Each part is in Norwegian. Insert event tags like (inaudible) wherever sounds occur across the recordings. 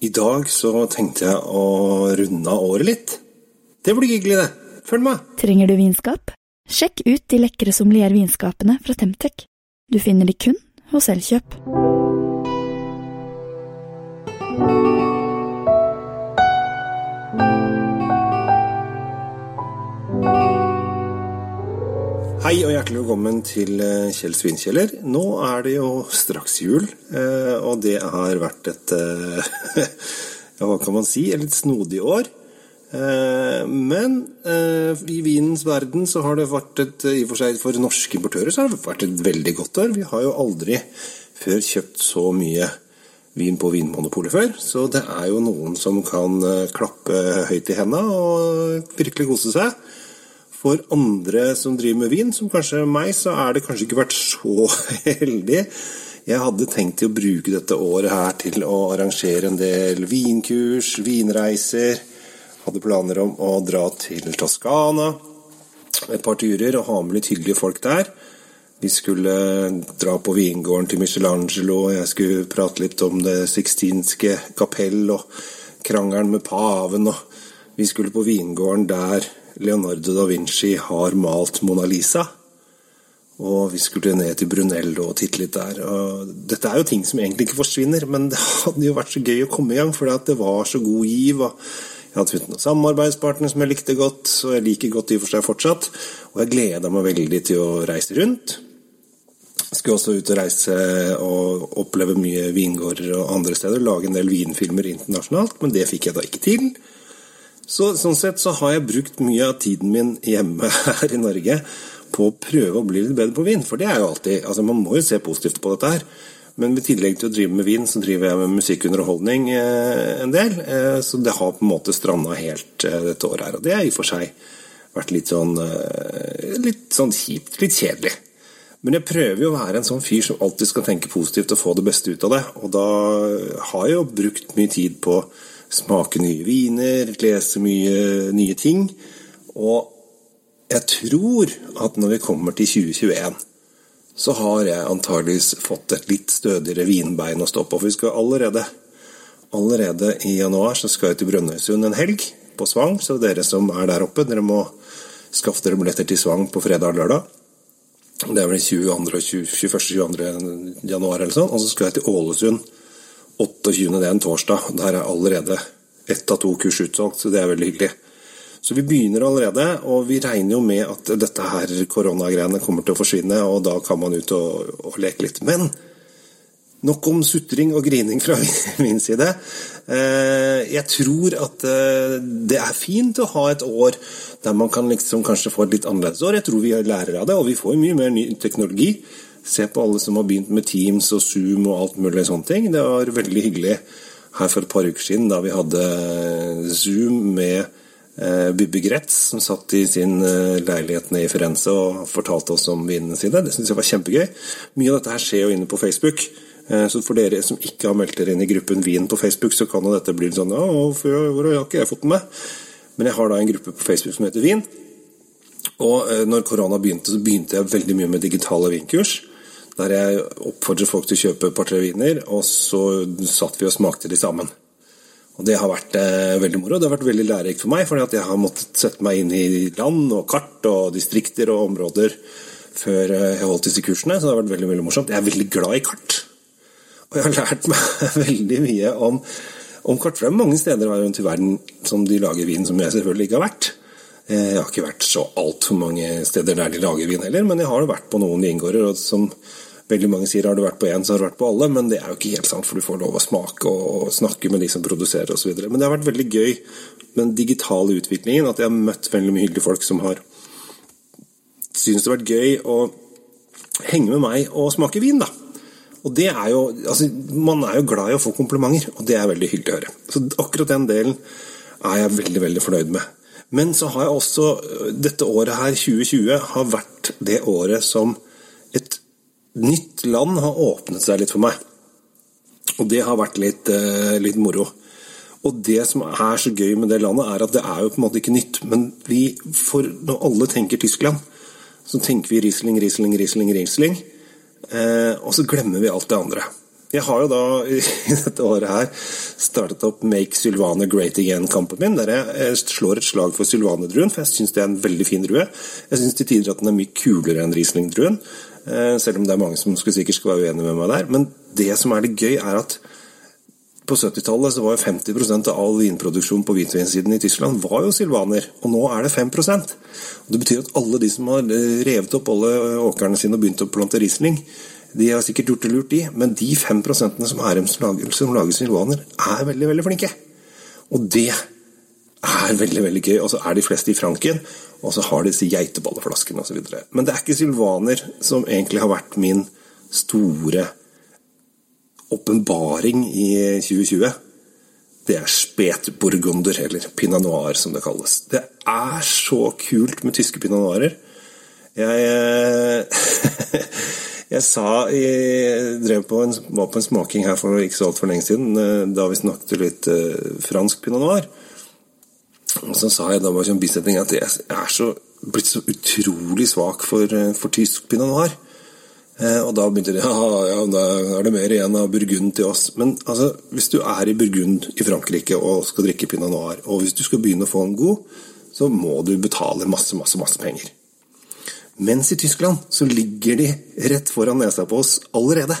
I dag så tenkte jeg å runde av året litt. Det blir hyggelig, det. Følg med. Trenger du vinskap? Sjekk ut de lekre sommeliervinskapene fra Temtec. Du finner de kun hos Elkjøp. Hei og hjertelig velkommen til eh, Kjell Svinkjeller. Nå er det jo straks jul, eh, og det har vært et eh, (laughs) Ja, hva kan man si? Et litt snodig år. Men i vinens verden så har det vært et I og for seg for norske importører så har det vært et veldig godt år. Vi har jo aldri før kjøpt så mye vin på Vinmonopolet før. Så det er jo noen som kan klappe høyt i henda og virkelig kose seg. For andre som driver med vin, som kanskje meg, så er det kanskje ikke vært så (laughs) heldig. Jeg hadde tenkt å bruke dette året her til å arrangere en del vinkurs, vinreiser. Hadde planer om å dra til Toskana et par turer og ha med litt hyggelige folk der. Vi skulle dra på vingården til Michelangelo, jeg skulle prate litt om det sixtinske kapell og krangelen med paven, og vi skulle på vingården der Leonardo da Vinci har malt Mona Lisa. Og vi skulle ned til Brunello og titte litt der. Og dette er jo ting som egentlig ikke forsvinner, men det hadde jo vært så gøy å komme i gang, for det var så god giv. og Jeg hadde funnet noen samarbeidspartnere som jeg likte godt, og jeg liker godt og for seg fortsatt. Og jeg gleda meg veldig til å reise rundt. Jeg skulle også ut og reise og oppleve mye vingårder og andre steder. Lage en del vinfilmer internasjonalt, men det fikk jeg da ikke til. Så, sånn sett så har jeg brukt mye av tiden min hjemme (laughs) her i Norge på å prøve å bli litt bedre på vin. For det er jo alltid altså Man må jo se positivt på dette her. Men i tillegg til å drive med vin, så driver jeg med musikkunderholdning eh, en del. Eh, så det har på en måte stranda helt eh, dette året her. Og det har i og for seg vært litt sånn, eh, litt sånn kjipt. Litt kjedelig. Men jeg prøver jo å være en sånn fyr som alltid skal tenke positivt og få det beste ut av det. Og da har jeg jo brukt mye tid på smake nye viner, lese mye nye ting. Og jeg tror at når vi kommer til 2021, så har jeg antageligvis fått et litt stødigere vinbein å stå på. For vi skal allerede, allerede i januar så skal jeg til Brønnøysund en helg på Svang. Så dere som er der oppe, dere må skaffe dere billetter til Svang på fredag og lørdag. Det er vel 22. 21.-22. januar eller sånn. Og så skal jeg til Ålesund 28. det er en torsdag. Der er allerede ett av to kurs utsolgt, så det er veldig hyggelig. Så vi begynner allerede, og vi regner jo med at dette her koronagreiene kommer til å forsvinne, og da kan man ut og, og leke litt. Men nok om sutring og grining fra (laughs) min side. Eh, jeg tror at eh, det er fint å ha et år der man kan liksom kanskje få et litt annerledes år. Jeg tror vi lærer av det, og vi får mye mer ny teknologi. Se på alle som har begynt med Teams og Zoom og alt mulig sånne ting. Det var veldig hyggelig her for et par uker siden da vi hadde Zoom med eh, Bibbe Gretz, som satt i sin eh, leilighet nede i Firenze og fortalte oss om vinene sine. Det syns jeg var kjempegøy. Mye av dette her skjer jo inne på Facebook. Eh, så for dere som ikke har meldt dere inn i gruppen Vin på Facebook, så kan jo dette bli sånn Ja, hvor har ikke jeg fått den med? Men jeg har da en gruppe på Facebook som heter Vin. Og eh, når korona begynte, så begynte jeg veldig mye med digitale vinkurs der jeg oppfordret folk til å kjøpe et par-tre viner, og så satt vi og smakte de sammen. Og Det har vært eh, veldig moro. Det har vært veldig lærerikt for meg, for jeg har måttet sette meg inn i land og kart og distrikter og områder før eh, jeg holdt disse kursene, så det har vært veldig, veldig morsomt. Jeg er veldig glad i kart. Og jeg har lært (laughs) meg veldig mye om, om kart. For det er mange steder rundt i verden som de lager vin som jeg selvfølgelig ikke har vært. Eh, jeg har ikke vært så altfor mange steder der de lager vin heller, men jeg har vært på noen vingårder som Veldig mange sier har du vært på én, så har du vært på alle, men det er jo ikke helt sant, for du får lov å smake og snakke med de som produserer osv. Men det har vært veldig gøy med den digitale utviklingen, at jeg har møtt veldig mye hyggelige folk som har syntes det har vært gøy å henge med meg og smake vin, da. Og det er jo, altså, Man er jo glad i å få komplimenter, og det er veldig hyggelig å høre. Så akkurat den delen er jeg veldig veldig fornøyd med. Men så har jeg også Dette året her, 2020, har vært det året som et nytt land har åpnet seg litt for meg. Og det har vært litt, eh, litt moro. Og det som er så gøy med det landet, er at det er jo på en måte ikke nytt. Men vi, for når alle tenker Tyskland, så tenker vi Riesling, Riesling, Riesling, Riesling. Eh, og så glemmer vi alt det andre. Jeg har jo da i (laughs) dette året her startet opp Make Sylvane Great Again-kampen min, der jeg slår et slag for sylvanedruen, for jeg syns det er en veldig fin drue. Jeg syns til tider at den er mye kulere enn Riesling-druen, eh, selv om det er mange som sikkert skal være uenige med meg der. Men det som er litt gøy, er at på 70-tallet så var jo 50% av all vinproduksjon på hvitvinsiden i Tyskland var jo sylvaner, og nå er det 5 og Det betyr at alle de som har revet opp alle åkrene sine og begynt å plante Riesling, de har sikkert gjort det lurt, de, men de 5 som er dem som lager, lager sylvaner, er veldig, veldig flinke. Og det er veldig veldig gøy. Og så er de fleste i Franken, og så har de disse geiteballeflaskene osv. Men det er ikke sylvaner som egentlig har vært min store åpenbaring i 2020. Det er spetburgunder, eller pinot noir som det kalles. Det er så kult med tyske pinot noirer. Jeg eh, (laughs) Jeg sa Jeg på en, var på en smaking her for ikke så altfor lenge siden, eh, da vi snakket litt eh, fransk pinot noir. Så sa jeg da bare som bisetning at jeg er så, blitt så utrolig svak for, eh, for tysk pinot noir. Og da begynte de (laughs) ja, da er det mer igjen av Burgund til oss. Men altså, hvis du er i Burgund i Frankrike og skal drikke pinot noir, og hvis du skal begynne å få en god, så må du betale masse, masse, masse penger. Mens i Tyskland så ligger de rett foran nesa på oss allerede.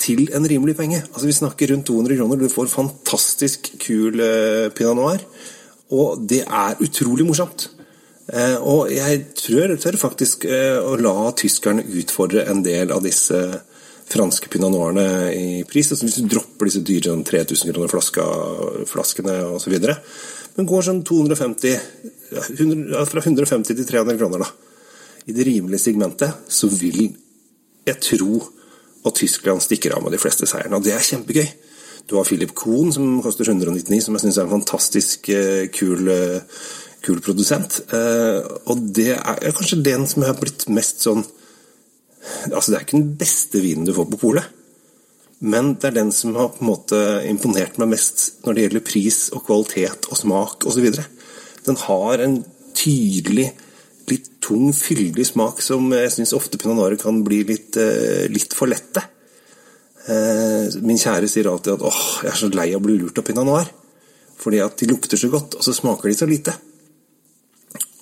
Til en rimelig penge. Altså Vi snakker rundt 200 kroner. Du får fantastisk kul eh, pinot noir. Og det er utrolig morsomt. Eh, og jeg tror, tør faktisk eh, å la tyskerne utfordre en del av disse franske pinot noirene i pris. Altså Hvis du dropper disse dyre 3000 sånn kroner flaska, flaskene osv. Men går sånn 250 fra 150 til 300 kroner, da. I det rimelige segmentet så vil jeg tro at Tyskland stikker av med de fleste seierne, og det er kjempegøy. Du har Philip Kohn, som koster 199, som jeg syns er en fantastisk uh, kul, uh, kul, produsent. Uh, og det er kanskje den som har blitt mest sånn Altså, det er ikke den beste vinen du får på polet, men det er den som har på en måte imponert meg mest når det gjelder pris og kvalitet og smak osv. Den har en tydelig, litt tung, fyldig smak som jeg syns ofte pinot noir kan bli litt, eh, litt for lette. Eh, min kjære sier alltid at åh, jeg er så lei av å bli lurt av pinot noir. Fordi at de lukter så godt, og så smaker de så lite.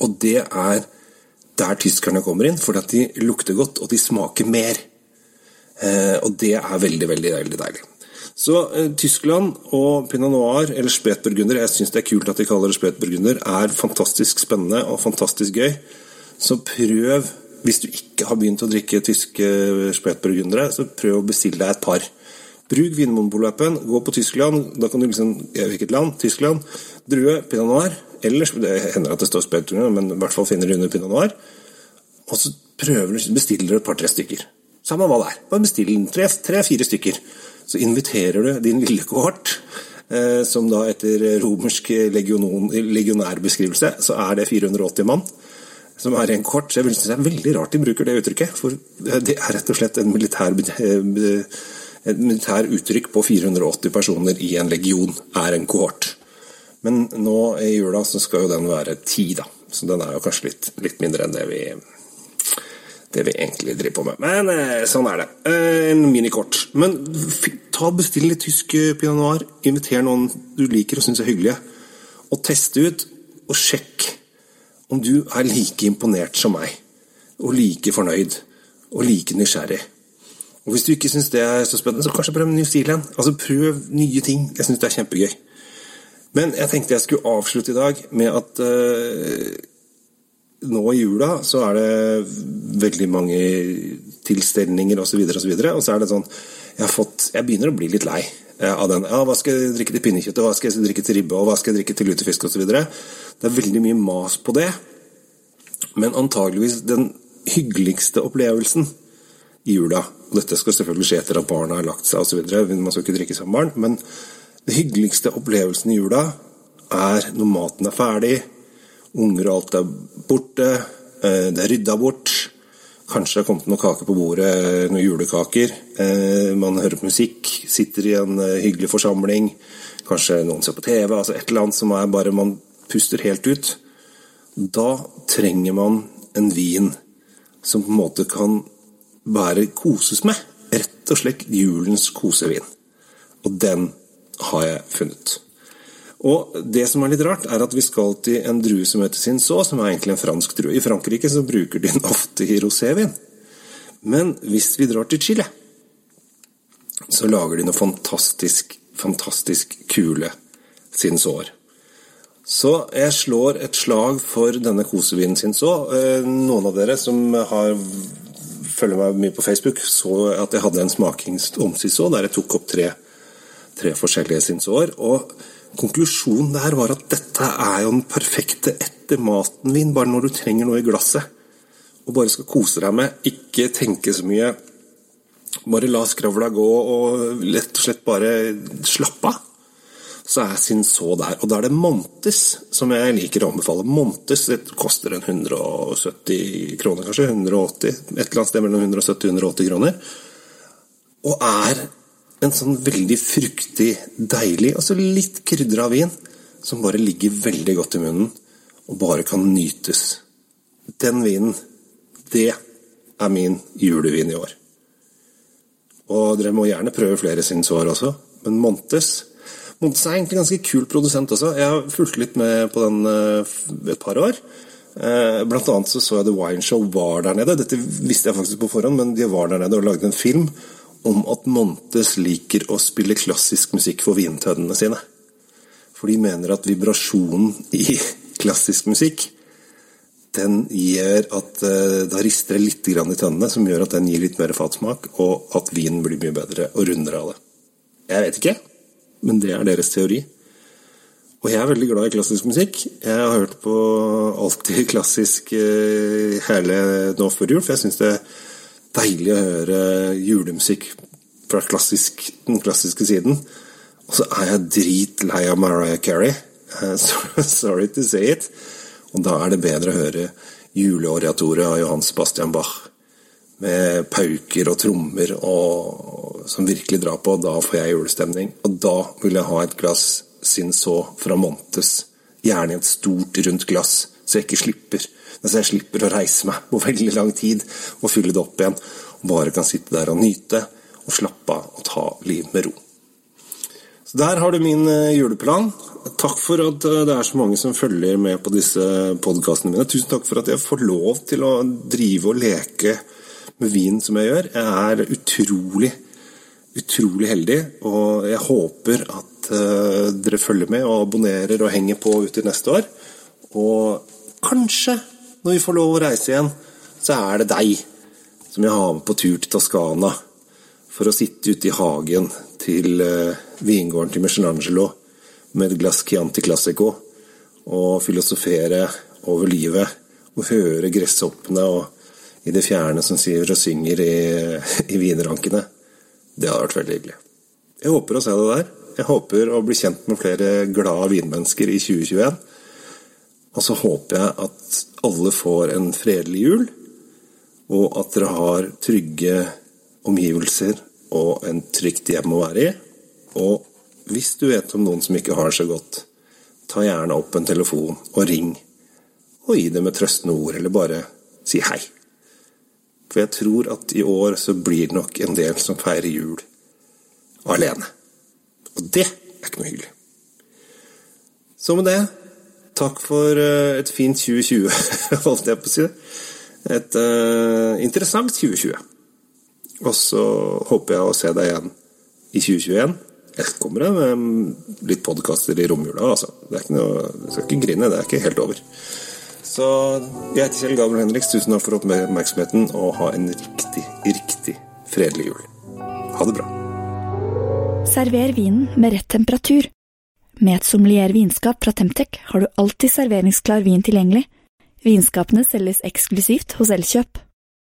Og det er der tyskerne kommer inn, fordi at de lukter godt, og de smaker mer. Eh, og det er veldig, veldig, veldig deilig. Så eh, Tyskland og pinot noir, eller spetburgunder, jeg syns det er kult at de kaller det spetburgunder, er fantastisk spennende og fantastisk gøy. Så prøv, hvis du ikke har begynt å drikke tyske spetburgundere, så prøv å bestille deg et par. Bruk Vinmonopol-appen, gå på Tyskland, da kan du liksom hvilket land, Tyskland. Drue, pinot noir. Ellers det hender at det står spetburgunder, men i hvert fall finner du under pinot noir. Og så prøver du, bestiller du et par-tre stykker. Samme hva det er. Bare bestill tre-fire stykker så inviterer du din lille kohort, eh, som da etter romersk legionærbeskrivelse, så er det 480 mann som er i en kort. Så jeg synes det er veldig rart de bruker det uttrykket, for det er rett og slett en militær, eh, et militær uttrykk på 480 personer i en legion, er en kohort. Men nå i jula så skal jo den være ti, da. Så den er jo kanskje litt, litt mindre enn det vi det vi egentlig driver på med. Men eh, sånn er det. Eh, en minikort. Men ta bestill litt tysk eh, pinot noir. Inviter noen du liker og syns er hyggelige. Og teste ut, og sjekk om du er like imponert som meg. Og like fornøyd. Og like nysgjerrig. Og hvis du ikke syns det er så spennende, så kanskje prøv New Zealand. Altså prøv nye ting. Jeg syns det er kjempegøy. Men jeg tenkte jeg skulle avslutte i dag med at uh, nå i jula så er det veldig mange tilstelninger osv., og, så videre, og så er det sånn jeg, fått, jeg, begynner å bli litt lei eh, av den. Ja, hva skal jeg drikke til pinnekjøtt, hva skal jeg drikke til ribbe, og hva skal jeg drikke til lutefisk osv. Det er veldig mye mas på det. Men antageligvis den hyggeligste opplevelsen i jula og Dette skal selvfølgelig skje etter at barna har lagt seg osv. Man skal ikke drikke sammen barn. Men den hyggeligste opplevelsen i jula er når maten er ferdig, Unger og alt er borte. Eh, det er rydda bort. Kanskje det har kommet noen kaker på bordet, noen julekaker. Eh, man hører på musikk, sitter i en eh, hyggelig forsamling. Kanskje noen ser på TV. altså Et eller annet som er bare man puster helt ut. Da trenger man en vin som på en måte kan bare koses med. Rett og slett julens kosevin. Og den har jeg funnet. Og det som er litt rart, er at vi skal til en drue som heter Cinsault, som er egentlig en fransk drue. I Frankrike så bruker de den ofte i rosévin. Men hvis vi drar til Chile, så lager de noe fantastisk, fantastisk kule Cinsault. Så jeg slår et slag for denne kosevinen sin Eh, noen av dere som har følger meg mye på Facebook, så at jeg hadde en smakings om Cinsault der jeg tok opp tre, tre forskjellige Cinsaulter. Og konklusjonen der var at dette er jo den perfekte etter maten-vin, bare når du trenger noe i glasset. Og bare skal kose deg med, ikke tenke så mye. Bare la skravla gå og lett og slett bare slappe av. Så er sin så der. Og da er det Montes som jeg liker å anbefale. Montes det koster en 170 kroner, kanskje. 180, Et eller annet sted mellom 170 og 180 kroner. Og er en sånn veldig fruktig, deilig, og så litt krydra vin, som bare ligger veldig godt i munnen, og bare kan nytes. Den vinen, det er min julevin i år. Og dere må gjerne prøve flere sin sår også, men Montes Montes er egentlig en ganske kul produsent også. Jeg har fulgt litt med på den uh, et par år. Uh, blant annet så, så jeg The Wine Show var der nede. Dette visste jeg faktisk på forhånd, men de var der nede og lagde en film om at Montes liker å spille klassisk musikk for vintønnene sine. For de mener at vibrasjonen i (laughs) klassisk musikk den gjør at uh, da rister det litt i tønnene, som gjør at den gir litt mer fatsmak, og at vinen blir mye bedre og rundere av det. Jeg vet ikke, men det er deres teori. Og jeg er veldig glad i klassisk musikk. Jeg har hørt på alltid (laughs) klassisk uh, hele nå før jul, for jeg syns det deilig å høre julemusikk fra klassisk, den klassiske siden. Og så er jeg dritlei av Mariah Carey. (laughs) Uh, sorry to say it. Og da er det bedre å høre juleoriatoret av Johan Sebastian Bach. Med pauker og trommer og, som virkelig drar på. Da får jeg julestemning. Og da vil jeg ha et glass Cinsault fra Montes. Gjerne et stort, rundt glass, så jeg ikke slipper så jeg slipper å reise meg på veldig lang tid og fylle det opp igjen. Og bare kan sitte der og nyte og slappe av og ta livet med ro. Så Der har du min eh, juleplan. Takk for at eh, det er så mange som følger med på disse podkastene mine. Tusen takk for at jeg får lov til å drive og leke med vin som jeg gjør. Jeg er utrolig, utrolig heldig, og jeg håper at uh, dere følger med og abonnerer og henger på ut i neste år. Og kanskje, når vi får lov å reise igjen, så er det deg som jeg har med på tur til Toskana for å sitte ute i hagen til uh, vingården til Michelangelo med et glass Chianti Classico og filosofere over livet og høre gresshoppene og i det fjerne som siver og synger i, i vinrankene. Det hadde vært veldig hyggelig. Jeg håper å se det der. Jeg håper å bli kjent med flere glade vinmennesker i 2021. Og så håper jeg at alle får en fredelig jul, og at dere har trygge omgivelser og en trygt hjem å være i. Og hvis du vet om noen som ikke har det så godt, ta gjerne opp en telefon og ring, og gi dem et trøstende ord, eller bare si hei. For jeg tror at i år så blir det nok en del som feirer jul alene. Og det er ikke noe hyggelig. Så med det, takk for eh, et fint 2020, (laughs) holdt jeg på å si. Et uh, interessant 2020. Og så håper jeg å se deg igjen i 2021. Jeg kommer med litt podkaster i romjula, altså. Det er ikke noe, du skal ikke grine, det er ikke helt over. Så jeg heter Kjell Gabriel Henriks. Tusen takk for oppmerksomheten, og ha en riktig, riktig fredelig jul. Ha det bra. Server vinen med rett temperatur. Med et sommelier vinskap fra Temtec har du alltid serveringsklar vin tilgjengelig. Vinskapene selges eksklusivt hos Elkjøp.